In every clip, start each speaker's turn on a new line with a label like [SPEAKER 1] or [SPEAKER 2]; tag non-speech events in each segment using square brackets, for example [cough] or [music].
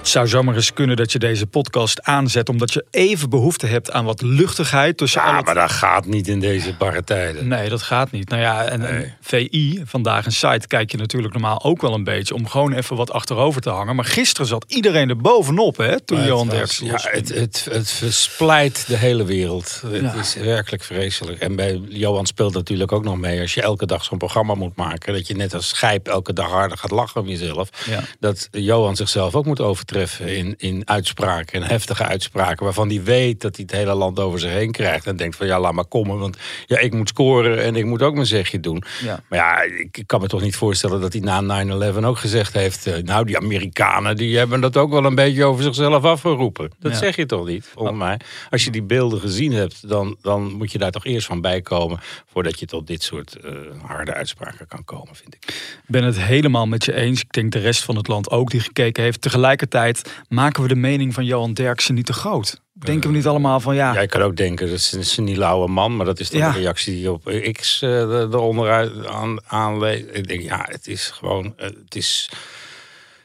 [SPEAKER 1] Het zou zomaar eens kunnen dat je deze podcast aanzet omdat je even behoefte hebt aan wat luchtigheid tussen
[SPEAKER 2] Ja, maar dat gaat niet in deze barre tijden.
[SPEAKER 1] Nee, dat gaat niet. Nou ja, en, en VI, vandaag een site, kijk je natuurlijk normaal ook wel een beetje om gewoon even wat achterover te hangen. Maar gisteren zat iedereen er bovenop, hè, toen
[SPEAKER 2] Maar
[SPEAKER 1] Johan Derksen
[SPEAKER 2] Ja, het, het, het versplijt de hele wereld. Het
[SPEAKER 1] Ja.
[SPEAKER 2] is werkelijk vreselijk. En bij Johan speelt natuurlijk ook nog mee. Als je elke dag zo'n programma moet maken. Dat je net als schijp elke dag harder gaat lachen om jezelf.
[SPEAKER 1] Ja.
[SPEAKER 2] Dat Johan zichzelf ook moet overtreffen in, in uitspraken. En heftige uitspraken. Waarvan hij weet dat hij het hele land over zich heen krijgt. En denkt van ja, laat maar komen. Want ja, ik moet scoren en ik moet ook mijn zegje doen.
[SPEAKER 1] Ja.
[SPEAKER 2] Maar ja, ik kan me toch niet voorstellen dat hij na 9-11 ook gezegd heeft. eh, nou, die Amerikanen die hebben dat ook wel een beetje over zichzelf afgeroepen. Dat
[SPEAKER 1] Ja.
[SPEAKER 2] zeg je toch niet, volgens mij. Als je die beelden gezien hebt, dan, dan moet je daar toch eerst van bij komen. Voordat je tot dit soort eh, harde uitspraken kan komen, vind ik.
[SPEAKER 1] Ik ben het helemaal met je eens. Ik denk de rest van het land ook die gekeken heeft. Tegelijkertijd maken we de mening van Johan Derksen niet te groot. Denken we niet allemaal van ja,
[SPEAKER 2] Jij kan ook denken, dat is een seniele man. Maar dat is
[SPEAKER 1] Ja.
[SPEAKER 2] een reactie die op X eh, er- eronder aan, aanleest. Ik denk, ja, het is gewoon... eh, het is,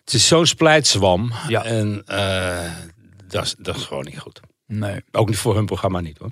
[SPEAKER 2] het is zo'n splijtzwam.
[SPEAKER 1] Ja.
[SPEAKER 2] En eh, dat, is, dat is gewoon niet goed.
[SPEAKER 1] nee.
[SPEAKER 2] Ook niet voor hun programma niet hoor.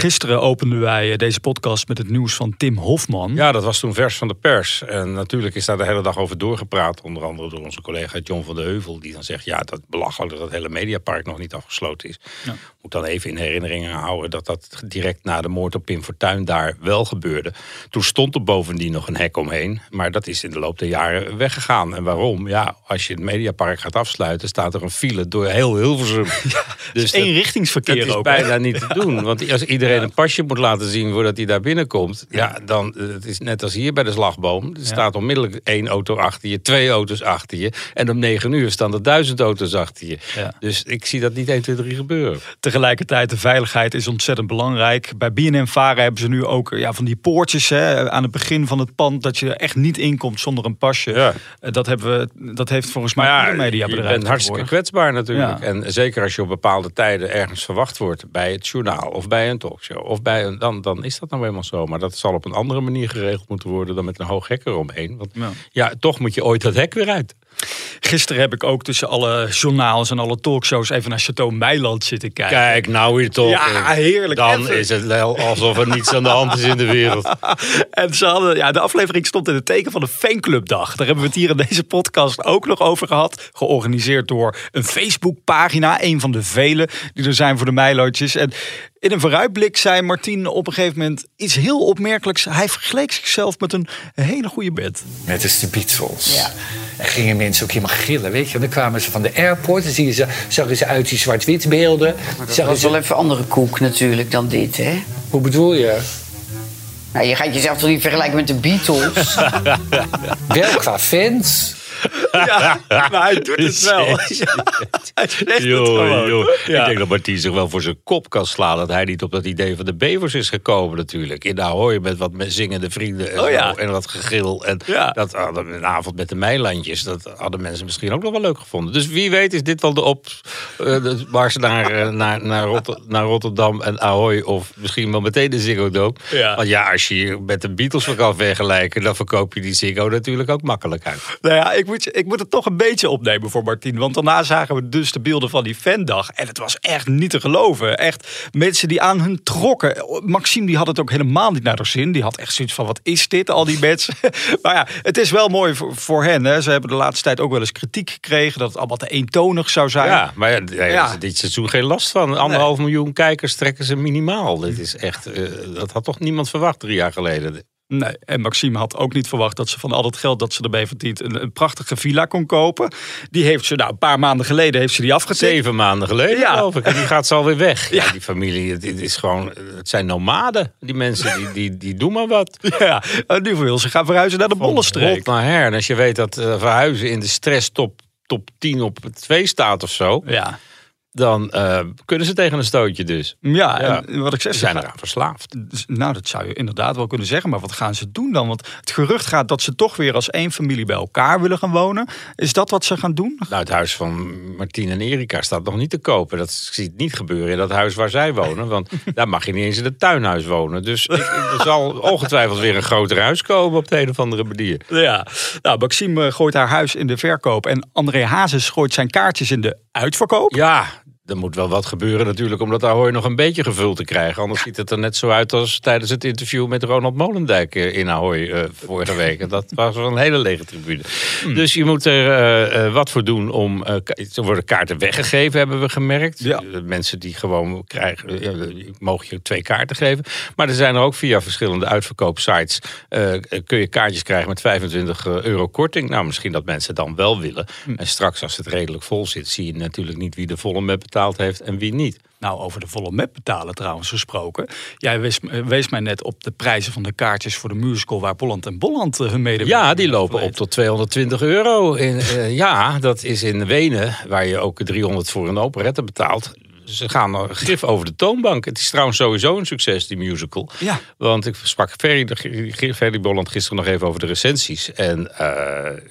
[SPEAKER 1] Gisteren openden wij eh, deze podcast met het nieuws van Tim Hofman.
[SPEAKER 2] Ja, dat was toen vers van de pers. En natuurlijk is daar de hele dag over doorgepraat. Onder andere door onze collega John van de Heuvel. Die dan zegt, ja, dat belachelijk dat het hele Mediapark nog niet afgesloten is.
[SPEAKER 1] Ja.
[SPEAKER 2] Moet dan even in herinnering houden dat dat direct na de moord op Pim Fortuyn daar wel gebeurde. Toen stond er bovendien nog een hek omheen. Maar dat is in de loop der jaren weggegaan. En waarom? Ja, als je het Mediapark gaat afsluiten, staat er een file door heel Hilversum. [laughs] dus dat-
[SPEAKER 1] Eenrichtingsverkeer
[SPEAKER 2] dat is
[SPEAKER 1] ook.
[SPEAKER 2] bijna
[SPEAKER 1] hè?
[SPEAKER 2] niet te doen. Want als iedereen een pasje moet laten zien voordat hij daar binnenkomt. Ja, dan eh, het is net als hier bij de slagboom. Er staat onmiddellijk één auto achter je, twee auto's achter je. En om negen uur staan er duizend auto's achter je.
[SPEAKER 1] Ja.
[SPEAKER 2] Dus ik zie dat niet 1, 2, 3 gebeuren.
[SPEAKER 1] Tegelijkertijd, de veiligheid is ontzettend belangrijk. Bij BNN Vara hebben ze nu ook ja, van die poortjes hè, aan het begin van het pand. Dat je er echt niet inkomt zonder een pasje.
[SPEAKER 2] Ja.
[SPEAKER 1] Eh, Dat, hebben we, dat heeft volgens mij
[SPEAKER 2] Maar
[SPEAKER 1] ieder
[SPEAKER 2] ja,
[SPEAKER 1] mediabedrijf
[SPEAKER 2] je bent hartstikke kwetsbaar natuurlijk.
[SPEAKER 1] Ja.
[SPEAKER 2] En zeker als je op bepaalde tijden ergens verwacht wordt. Bij het journaal of bij een talkshow. Of bij een, dan, dan is dat nou helemaal zo. Maar dat zal op een andere manier geregeld moeten worden dan met een hoog hek eromheen. Want
[SPEAKER 1] Ja.
[SPEAKER 2] ja, toch moet je ooit dat hek weer uit.
[SPEAKER 1] Gisteren heb ik ook tussen alle journaals en alle talkshows even naar Chateau Meiland zitten kijken.
[SPEAKER 2] Kijk, nou weer toch.
[SPEAKER 1] Ja, heerlijk.
[SPEAKER 2] Dan
[SPEAKER 1] Even.
[SPEAKER 2] is het wel alsof er niets aan de hand is in de wereld. [laughs]
[SPEAKER 1] En ze hadden, ja, de aflevering stond in het teken van de fanclubdag. Daar hebben we het hier in deze podcast ook nog over gehad. Georganiseerd door een Facebookpagina. Een van de vele die er zijn voor de Meilootjes. En in een vooruitblik zei Martien op een gegeven moment iets heel opmerkelijks. Hij vergeleek zichzelf met een hele goede bed.
[SPEAKER 3] Als de Beatles. Ja. En gingen mensen ook helemaal gillen, weet je. En dan kwamen ze van de airport, dan zie je ze, zagen ze uit die zwart-wit beelden.
[SPEAKER 4] Dat
[SPEAKER 3] Zagen
[SPEAKER 4] was
[SPEAKER 3] ze-
[SPEAKER 4] wel even andere koek natuurlijk dan dit, hè?
[SPEAKER 3] Hoe bedoel je?
[SPEAKER 4] Nou, je gaat jezelf toch niet vergelijken met de Beatles? [laughs]
[SPEAKER 3] Wel qua fans.
[SPEAKER 1] Ja, maar hij doet het wel. [laughs] Ja, [laughs] hij zegt het
[SPEAKER 2] Joh,
[SPEAKER 1] gewoon.
[SPEAKER 2] joh.
[SPEAKER 1] Ja.
[SPEAKER 2] Ik denk dat Martien zich wel voor zijn kop kan slaan. Dat hij niet op dat idee van de bevers is gekomen natuurlijk. In de Ahoy met wat zingende vrienden en,
[SPEAKER 1] Oh ja.
[SPEAKER 2] en wat gegil. En
[SPEAKER 1] Ja.
[SPEAKER 2] dat hadden een avond met de Meilandjes. Dat hadden mensen misschien ook nog wel leuk gevonden. Dus wie weet is dit wel de op eh, de mars naar, eh, naar, naar, Rotter- naar Rotterdam en Ahoy. Of misschien wel meteen de Ziggo Dome. Want ja, als je je met de Beatles kan vergelijken... dan verkoop je die Ziggo natuurlijk ook makkelijk uit.
[SPEAKER 1] Nou ja, ik moet, ik moet het toch een beetje opnemen voor Martien. Want daarna zagen we dus de beelden van die fandag. En het was echt niet te geloven. Echt mensen die aan hun trokken. Maxime die had het ook helemaal niet naar de zin. Die had echt zoiets van, wat is dit, al die mensen? [laughs] maar ja, het is wel mooi voor, voor hen. Hè. Ze hebben de laatste tijd ook wel eens kritiek gekregen... dat het allemaal te eentonig zou zijn.
[SPEAKER 2] Ja, maar ja, dit seizoen geen last van. Anderhalf miljoen kijkers trekken ze minimaal. Dit is echt, eh, dat had toch niemand verwacht drie jaar geleden.
[SPEAKER 1] Nee, en Maxime had ook niet verwacht dat ze van al het geld dat ze erbij verdient... een, een prachtige villa kon kopen. Die heeft ze, nou, een paar maanden geleden heeft ze die afgetikt.
[SPEAKER 2] Zeven maanden geleden,
[SPEAKER 1] Ja.
[SPEAKER 2] geloof ik. En die gaat ze alweer weg. [laughs] Ja.
[SPEAKER 1] Ja.
[SPEAKER 2] die familie, het, het is gewoon, het zijn nomaden. Die mensen, die, die, die doen maar wat. [laughs]
[SPEAKER 1] Ja, en nu wil ze gaan verhuizen naar de Bollenstreek.
[SPEAKER 2] Rot naar her. En als je weet dat eh, verhuizen in de stress top, top 10 op 2 staat of zo.
[SPEAKER 1] Ja.
[SPEAKER 2] Dan eh, kunnen ze tegen een stootje dus.
[SPEAKER 1] Ja,
[SPEAKER 2] Ja.
[SPEAKER 1] en wat ik zeg,
[SPEAKER 2] Ze zijn eraan verslaafd.
[SPEAKER 1] Dus, Nou, dat zou je inderdaad wel kunnen zeggen. Maar wat gaan ze doen dan? Want het gerucht gaat dat ze toch weer als één familie bij elkaar willen gaan wonen. Is dat wat ze gaan doen?
[SPEAKER 2] Nou, het huis van Martien en Erika staat nog niet te kopen. Dat ziet niet gebeuren in dat huis waar zij wonen. Want [laughs] daar mag je niet eens in het tuinhuis wonen. Dus ik, er zal ongetwijfeld weer een groter huis komen op de een of andere manier.
[SPEAKER 1] Ja, nou, Maxime eh, gooit haar huis in de verkoop. En André Hazes gooit zijn kaartjes in de uitverkoop.
[SPEAKER 2] Ja, er moet wel wat gebeuren natuurlijk om dat Ahoy nog een beetje gevuld te krijgen. Anders ziet het er net zo uit als tijdens het interview met Ronald Molendijk eh, in Ahoy eh, vorige week. En Dat was een hele lege tribune. Dus je moet er eh, wat voor doen om... er worden kaarten weggegeven, hebben we gemerkt.
[SPEAKER 1] Ja.
[SPEAKER 2] Mensen die gewoon krijgen, mogen je twee kaarten geven. Maar er zijn er ook via verschillende uitverkoopsites... kun je kaartjes krijgen met 25 euro korting. Nou, misschien dat mensen dan wel willen. En straks als het redelijk vol zit... zie je natuurlijk niet wie de volle met betaald heeft en wie niet.
[SPEAKER 1] Nou, over de volle map betalen trouwens gesproken. Jij wees, eh, wees mij net op de prijzen van de kaartjes voor de musical... waar Bolland en Bolland eh, hun mede.
[SPEAKER 2] Ja, die lopen op tot 220 euro. In, eh, ja, dat is in Wenen, waar je ook 300 voor een operette betaalt. Ze gaan grif over de toonbank. Het is trouwens sowieso een succes, die musical.
[SPEAKER 1] Ja.
[SPEAKER 2] Want ik sprak Ferry, Ferry Bolland gisteren nog even over de recensies. En eh,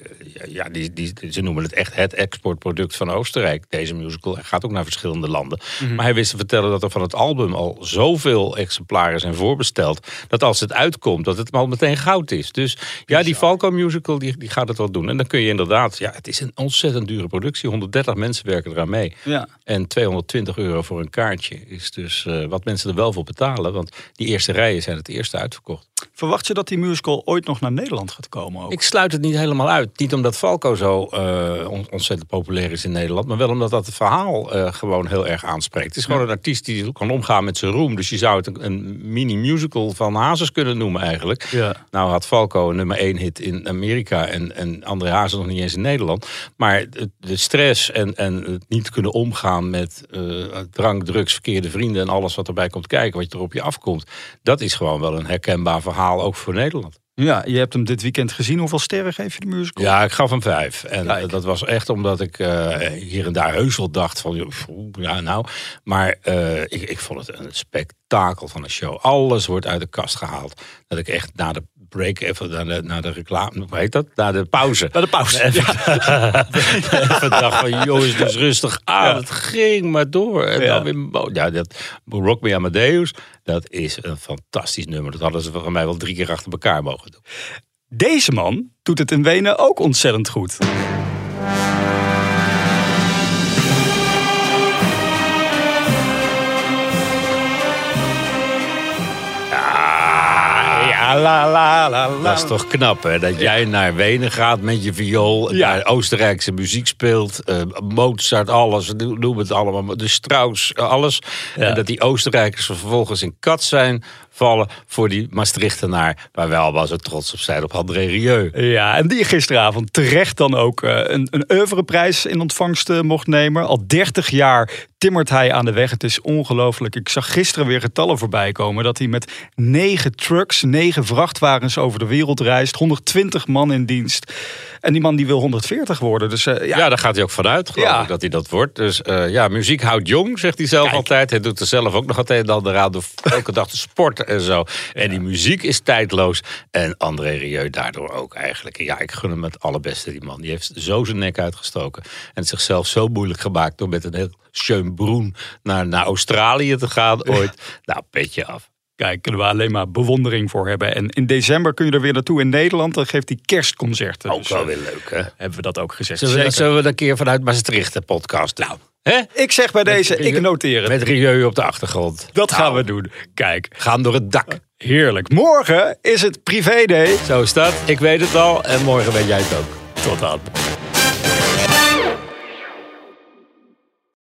[SPEAKER 2] ja, die, die, ze noemen het echt het exportproduct van Oostenrijk. Deze musical Hij gaat ook naar verschillende landen. Maar hij wist te vertellen dat er van het album al zoveel exemplaren zijn voorbesteld. Dat als het uitkomt, dat het al meteen goud is. Dus ja, die Falco musical die, die gaat het wel doen. En dan kun je inderdaad, ja, het is een ontzettend dure productie. 130 mensen werken eraan mee.
[SPEAKER 1] Ja.
[SPEAKER 2] En 220 euro voor een kaartje is dus eh, wat mensen er wel voor betalen. Want die eerste rijen zijn het eerste uitverkocht.
[SPEAKER 1] Verwacht je dat die musical ooit nog naar Nederland gaat komen ook?
[SPEAKER 2] Ik sluit het niet helemaal uit. Niet omdat Falco zo eh, on- ontzettend populair is in Nederland. Maar wel omdat dat het verhaal eh, gewoon heel erg aanspreekt. Het is gewoon een artiest die kan omgaan met zijn roem. Dus je zou het een, een mini-musical van Hazes kunnen noemen eigenlijk.
[SPEAKER 1] Ja.
[SPEAKER 2] Nou had Falco een nummer één hit in Amerika. En, en André Hazes nog niet eens in Nederland. Maar de stress en, en het niet kunnen omgaan met eh, drank, drugs, verkeerde vrienden. En alles wat erbij komt kijken. Wat er op je afkomt. Dat is gewoon wel een herkenbaar verhaal ook voor Nederland.
[SPEAKER 1] Ja, je hebt hem dit weekend gezien. Hoeveel sterren geef je de musical?
[SPEAKER 2] Ja, ik gaf hem vijf. En
[SPEAKER 1] Kijk.
[SPEAKER 2] eh, dat was echt omdat ik eh, hier en daar heus wel dacht van... Ja, nou. Maar eh, ik, ik vond het een spektakel van een show. Alles wordt uit de kast gehaald. Dat ik echt na de break, even naar de, naar de reclame... Hoe heet dat? Na de pauze.
[SPEAKER 1] Naar de pauze.
[SPEAKER 2] even [laughs] dacht van, jongens, dus rustig aan. Het ging maar door. En
[SPEAKER 1] Ja.
[SPEAKER 2] dan weer, mo- ja, dat Rock Me Amadeus, dat is een fantastisch nummer. Dat hadden ze van mij wel drie keer achter elkaar mogen doen.
[SPEAKER 1] Deze man doet het in Wenen ook ontzettend goed. La la la la.
[SPEAKER 2] Dat is toch knap, hè? Dat jij naar Wenen gaat met je viool.
[SPEAKER 1] Ja.
[SPEAKER 2] Daar Oostenrijkse muziek speelt. eh, Mozart, alles. Noem het allemaal. De Strauss, alles.
[SPEAKER 1] Ja.
[SPEAKER 2] En dat die Oostenrijkers vervolgens in kat zijn vallen voor die Maastrichtenaar. Waar wel was het trots op zijn op André Rieu.
[SPEAKER 1] Ja, en die gisteravond terecht dan ook eh, een, een oeuvreprijs in ontvangst eh, mocht nemen. Al 30 jaar timmert hij aan de weg. Het is ongelooflijk. Ik zag gisteren weer getallen voorbij komen dat hij met negen trucks, negen vrachtwagens over de wereld reist. 120 man in dienst. En die man die wil 140 worden. Dus eh, ja,
[SPEAKER 2] Ja, daar gaat hij ook vanuit, geloof
[SPEAKER 1] Ja.
[SPEAKER 2] ik, dat hij dat wordt. Dus ja, muziek houdt jong, zegt hij zelf
[SPEAKER 1] Kijk.
[SPEAKER 2] altijd. Hij doet er zelf ook nog altijd al eraan door elke dag te sporten en zo. En die muziek is tijdloos. En André Rieu daardoor ook eigenlijk. Ja, ik gun hem het allerbeste, die man. Die heeft zo zijn nek uitgestoken. En het zichzelf zo moeilijk gemaakt door met een heel schön broen naar, naar Australië te gaan ooit. Nou, petje af.
[SPEAKER 1] Kijk, kunnen we alleen maar bewondering voor hebben. En in december kun je er weer naartoe in Nederland. Dan geeft hij kerstconcerten.
[SPEAKER 2] Ook
[SPEAKER 1] Dus,
[SPEAKER 2] wel
[SPEAKER 1] eh,
[SPEAKER 2] weer leuk, hè?
[SPEAKER 1] hebben we dat ook gezegd.
[SPEAKER 2] Zullen we, zullen we een keer vanuit Maastricht de podcast doen?
[SPEAKER 1] Ik zeg bij deze, ik noteer het.
[SPEAKER 2] Met Rieu op de achtergrond.
[SPEAKER 1] Dat gaan
[SPEAKER 2] Nou,
[SPEAKER 1] we doen. Kijk,
[SPEAKER 2] Gaan door het dak.
[SPEAKER 1] heerlijk. Morgen is het privé day.
[SPEAKER 2] Zo is dat. Ik weet het al. En morgen weet jij het ook.
[SPEAKER 1] Tot dan.